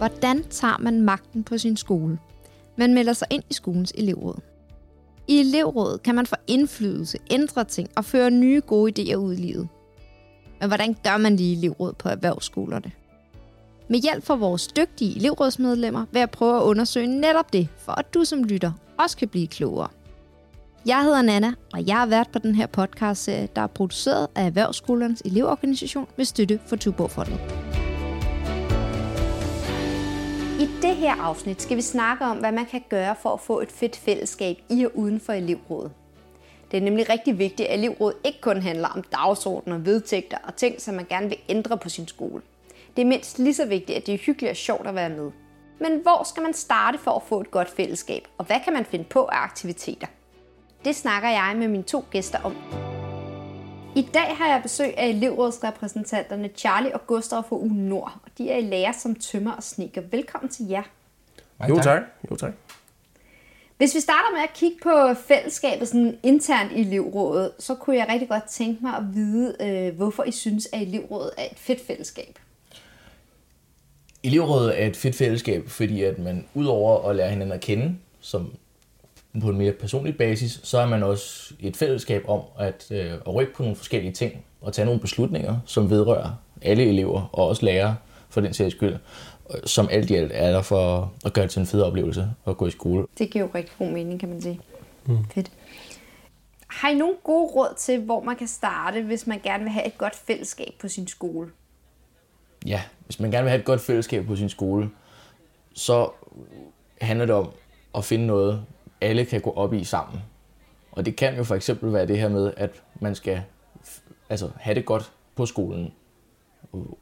Hvordan tager man magten på sin skole? Man melder sig ind i skolens elevråd. I elevrådet kan man få indflydelse, ændre ting og føre nye gode idéer ud i livet. Men hvordan gør man det i elevrådet på erhvervsskolerne? Med hjælp fra vores dygtige elevrådsmedlemmer vil jeg prøve at undersøge netop det, for at du som lytter også kan blive klogere. Jeg hedder Nana, og jeg har været på den her podcast, der er produceret af Erhvervsskolernes elevorganisation med støtte for Tuborgfondet. Her afsnit skal vi snakke om, hvad man kan gøre for at få et fedt fællesskab i og uden for elevrådet. Det er nemlig rigtig vigtigt, at elevrådet ikke kun handler om dagsordner, vedtægter og ting, som man gerne vil ændre på sin skole. Det er mindst lige så vigtigt, at det er hyggeligt og sjovt at være med. Men hvor skal man starte for at få et godt fællesskab, og hvad kan man finde på af aktiviteter? Det snakker jeg med mine to gæster om. I dag har jeg besøg af elevrådsrepræsentanterne Charlie og Gustav fra U Nord, og de er i lærer som tømmer og snikker. Velkommen til jer. Jo tak. Jo tak. Hvis vi starter med at kigge på fællesskabet sådan internt i elevrådet, så kunne jeg rigtig godt tænke mig at vide, øh, hvorfor I synes, at elevrådet er et fedt fællesskab. Elevrådet er et fedt fællesskab, fordi at man udover at lære hinanden at kende, som på en mere personlig basis, så er man også et fællesskab om at, øh, at rykke på nogle forskellige ting og tage nogle beslutninger, som vedrører alle elever og også lærere for den sags skyld, som alt i alt er der for at gøre det til en fed oplevelse at gå i skole. Det giver jo rigtig god mening, kan man sige. Mm. Fedt. Har I nogle gode råd til, hvor man kan starte, hvis man gerne vil have et godt fællesskab på sin skole? Ja, hvis man gerne vil have et godt fællesskab på sin skole, så handler det om at finde noget, alle kan gå op i sammen. Og det kan jo for eksempel være det her med, at man skal altså, have det godt på skolen.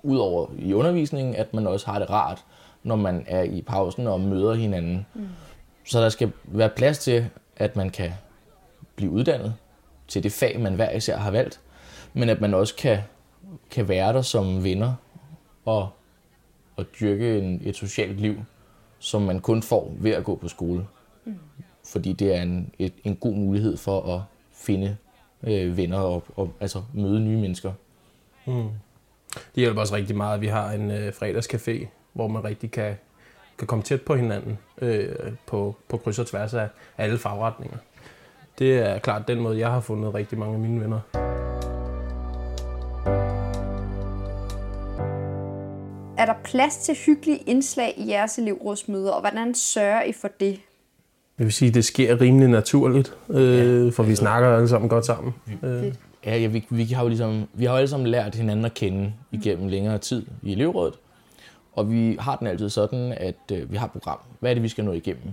Udover i undervisningen, at man også har det rart, når man er i pausen og møder hinanden. Mm. Så der skal være plads til, at man kan blive uddannet til det fag, man hver især har valgt, men at man også kan, kan være der som venner og, og dyrke en, et socialt liv, som man kun får ved at gå på skole. Mm fordi det er en, et, en god mulighed for at finde øh, venner og, og altså møde nye mennesker. Mm. Det hjælper også rigtig meget, at vi har en øh, fredagscafé, hvor man rigtig kan, kan komme tæt på hinanden øh, på, på kryds og tværs af alle fagretninger. Det er klart den måde, jeg har fundet rigtig mange af mine venner. Er der plads til hyggelige indslag i jeres elevrådsmøder, og hvordan sørger I for det? Jeg vil sige, at det sker rimelig naturligt, øh, ja. for vi snakker alle sammen godt sammen. Øh. Ja, ja vi, vi, har jo ligesom, vi har jo alle sammen lært hinanden at kende igennem længere tid i elevrådet. Og vi har den altid sådan, at øh, vi har et program. Hvad er det, vi skal nå igennem?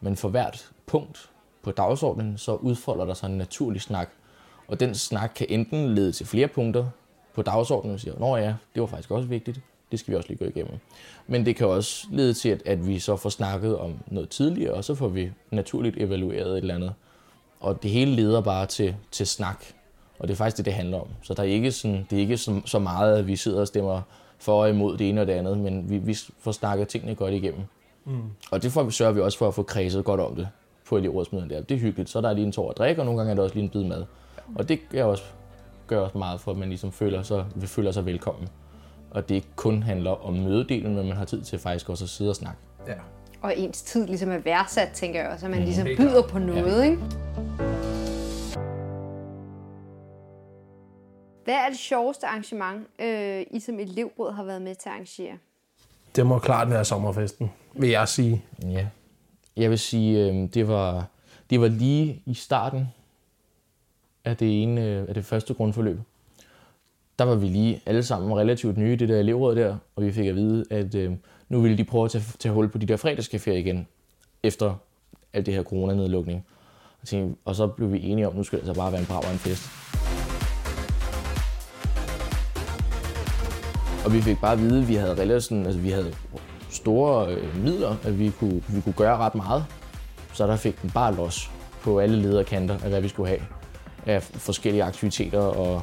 Men for hvert punkt på dagsordenen, så udfolder der sig en naturlig snak. Og den snak kan enten lede til flere punkter på dagsordenen, og siger, nå ja, det var faktisk også vigtigt. Det skal vi også lige gå igennem. Men det kan også lede til, at, at vi så får snakket om noget tidligere, og så får vi naturligt evalueret et eller andet. Og det hele leder bare til, til snak. Og det er faktisk det, det handler om. Så der er ikke, sådan, det er ikke så, så meget, at vi sidder og stemmer for og imod det ene og det andet, men vi, vi får snakket tingene godt igennem. Mm. Og det får vi, sørger vi også for at få kredset godt om det på elevrådsmøden der. Det er hyggeligt. Så er der lige en tår at drikke, og nogle gange er der også lige en bid mad. Og det gør også, gør også meget for, at man ligesom føler sig, vi føler sig velkommen og det ikke kun handler om mødedelen, men man har tid til faktisk også at sidde og snakke. Ja. Og ens tid ligesom er værdsat, tænker jeg også, at man mm. ligesom byder på noget, ja. ikke? Hvad er det sjoveste arrangement, øh, I som elevråd har været med til at arrangere? Det må klart være sommerfesten, vil jeg sige. Ja. Jeg vil sige, øh, det, var, det var lige i starten af det, ene, øh, af det første grundforløb der var vi lige alle sammen relativt nye i det der elevråd der, og vi fik at vide, at øh, nu ville de prøve at tage, tage hul på de der fredagscaféer igen, efter alt det her coronanedlukning. Og, tænkte, og så blev vi enige om, at nu skal det altså bare være en brav og en fest. Og vi fik bare at vide, at vi havde relativt, altså vi havde store øh, midler, at vi kunne, vi kunne gøre ret meget. Så der fik den bare los på alle lederkanter af, hvad vi skulle have af forskellige aktiviteter og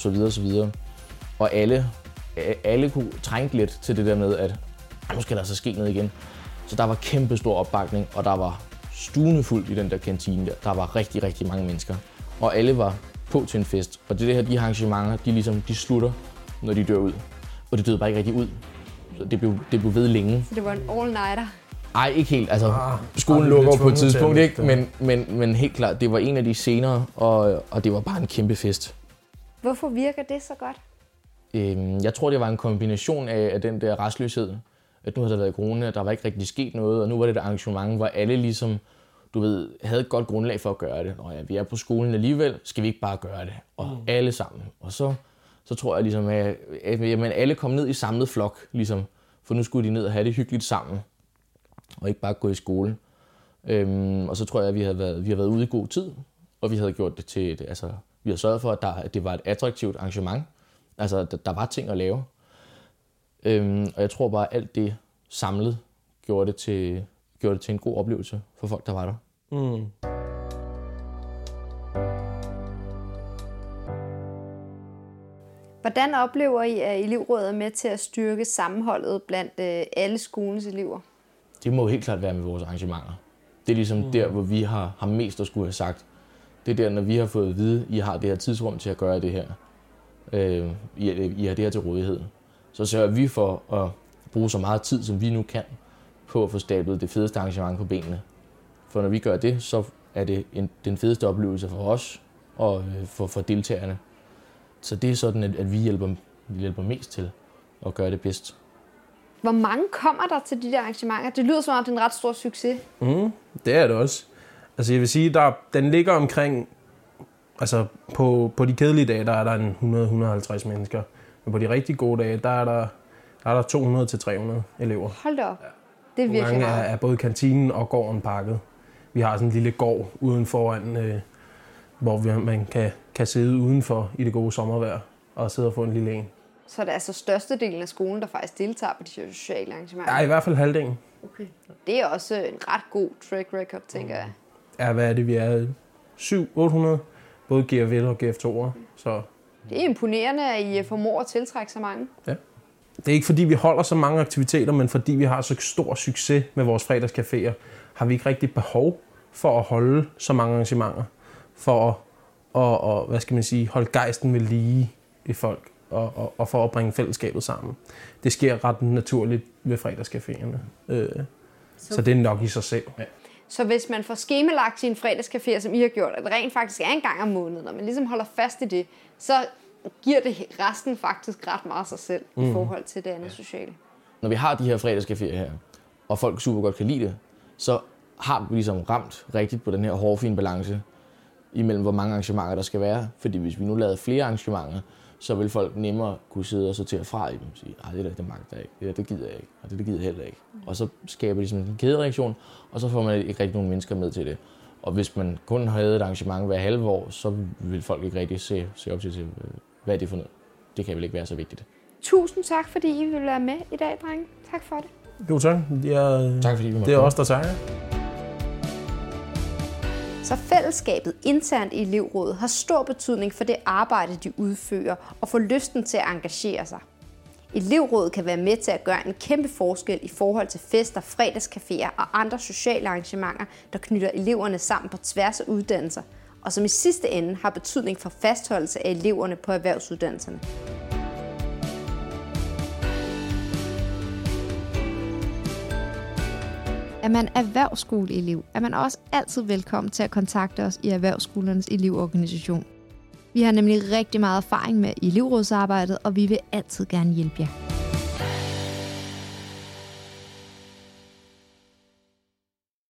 så videre, så videre. Og alle, alle kunne trænge lidt til det der med, at nu skal der så ske noget igen. Så der var kæmpe stor opbakning, og der var stuende fuldt i den der kantine der. Der var rigtig, rigtig mange mennesker. Og alle var på til en fest. Og det, det her, de arrangementer, de, ligesom, de slutter, når de dør ud. Og det døde bare ikke rigtig ud. Det blev, det blev ved længe. Så det var en all-nighter. Ej, ikke helt. Altså, Ah, skolen ah, lukker på et tidspunkt, ikke? Men, men, men helt klart, det var en af de senere, og, og det var bare en kæmpe fest. Hvorfor virker det så godt? Øhm, jeg tror, det var en kombination af, af den der restløshed. At nu havde der været corona, der var ikke rigtig sket noget, og nu var det et arrangement, hvor alle ligesom, du ved, havde et godt grundlag for at gøre det. Nå ja, vi er på skolen alligevel, skal vi ikke bare gøre det? Og mm. alle sammen. Og så, så tror jeg ligesom, at, at jamen, alle kom ned i samlet flok, ligesom, for nu skulle de ned og have det hyggeligt sammen, og ikke bare gå i skole. Øhm, og så tror jeg, at vi havde, været, vi havde været ude i god tid, og vi havde gjort det til, et, altså, vi har sørget for, at, der, at det var et attraktivt arrangement. Altså, der, der var ting at lave. Øhm, og jeg tror bare, at alt det samlet gjorde det, til, gjorde det til en god oplevelse for folk, der var der. Mm. Hvordan oplever I, at elevrådet er med til at styrke sammenholdet blandt øh, alle skolens elever? Det må jo helt klart være med vores arrangementer. Det er ligesom mm. der, hvor vi har, har mest at skulle have sagt. Det er der, når vi har fået at vide, I har det her tidsrum til at gøre det her. Øh, I, I har det her til rådighed. Så sørger vi for at bruge så meget tid, som vi nu kan, på at få stablet det fedeste arrangement på benene. For når vi gør det, så er det en, den fedeste oplevelse for os og øh, for, for deltagerne. Så det er sådan, at, at vi, hjælper, vi hjælper mest til at gøre det bedst. Hvor mange kommer der til de der arrangementer? Det lyder som om, det er en ret stor succes. Mm, det er det også. Altså jeg vil sige, der, den ligger omkring, altså på, på de kedelige dage, der er der en 100-150 mennesker. Men på de rigtig gode dage, der er der, der, er der 200-300 elever. Hold da op. Det er Nogle virkelig gange er, er både kantinen og gården pakket. Vi har sådan en lille gård uden foran, øh, hvor vi, man kan, kan sidde udenfor i det gode sommervejr og sidde og få en lille en. Så er det altså størstedelen af skolen, der faktisk deltager på de sociale arrangementer. Ja, i hvert fald halvdelen. Okay. Det er også en ret god track record, tænker jeg. Ja, hvad er det, vi er? 700-800, både GF1 og GF2'er. Så Det er imponerende, at I formår at tiltrække så mange. det er ikke fordi, vi holder så mange aktiviteter, men fordi vi har så stor succes med vores fredagscaféer, har vi ikke rigtig behov for at holde så mange arrangementer. For at, og, og, hvad skal man sige, holde gejsten ved lige i folk, og, og, og for at bringe fællesskabet sammen. Det sker ret naturligt ved fredagscaféerne. Øh, så, så det er nok i sig selv. Ja. Så hvis man får skemalagt sin fredagscafé, som I har gjort, at det rent faktisk er en gang om måneden, og man ligesom holder fast i det, så giver det resten faktisk ret meget sig selv mm. i forhold til det andet sociale. når vi har de her fredagscaféer her, og folk super godt kan lide det, så har vi ligesom ramt rigtigt på den her hårfine balance imellem, hvor mange arrangementer der skal være. Fordi hvis vi nu lavede flere arrangementer, så vil folk nemmere kunne sidde og sortere fra i dem og sige, "Ej, det der, det magter jeg ikke, det der, det gider jeg ikke, og det der gider jeg heller ikke. Og så skaber de sådan en kædereaktion, og så får man ikke rigtig nogen mennesker med til det. Og hvis man kun havde et arrangement hver halve år, så vil folk ikke rigtig se, se op til, til, hvad er det for noget. Det kan vel ikke være så vigtigt. Tusind tak, fordi I vil være med i dag, drenge. Tak for det. Jo tak. Jeg, Tak fordi vi måtte det er os, der tager. Så fællesskabet internt i elevrådet har stor betydning for det arbejde, de udfører, og for lysten til at engagere sig. Elevrådet kan være med til at gøre en kæmpe forskel i forhold til fester, fredagscaféer og andre sociale arrangementer, der knytter eleverne sammen på tværs af uddannelser, og som i sidste ende har betydning for fastholdelse af eleverne på erhvervsuddannelserne. Er man erhvervsskoleelev, er man også altid velkommen til at kontakte os i Erhvervsskolernes elevorganisation. Vi har nemlig rigtig meget erfaring med elevrådsarbejdet, og vi vil altid gerne hjælpe jer.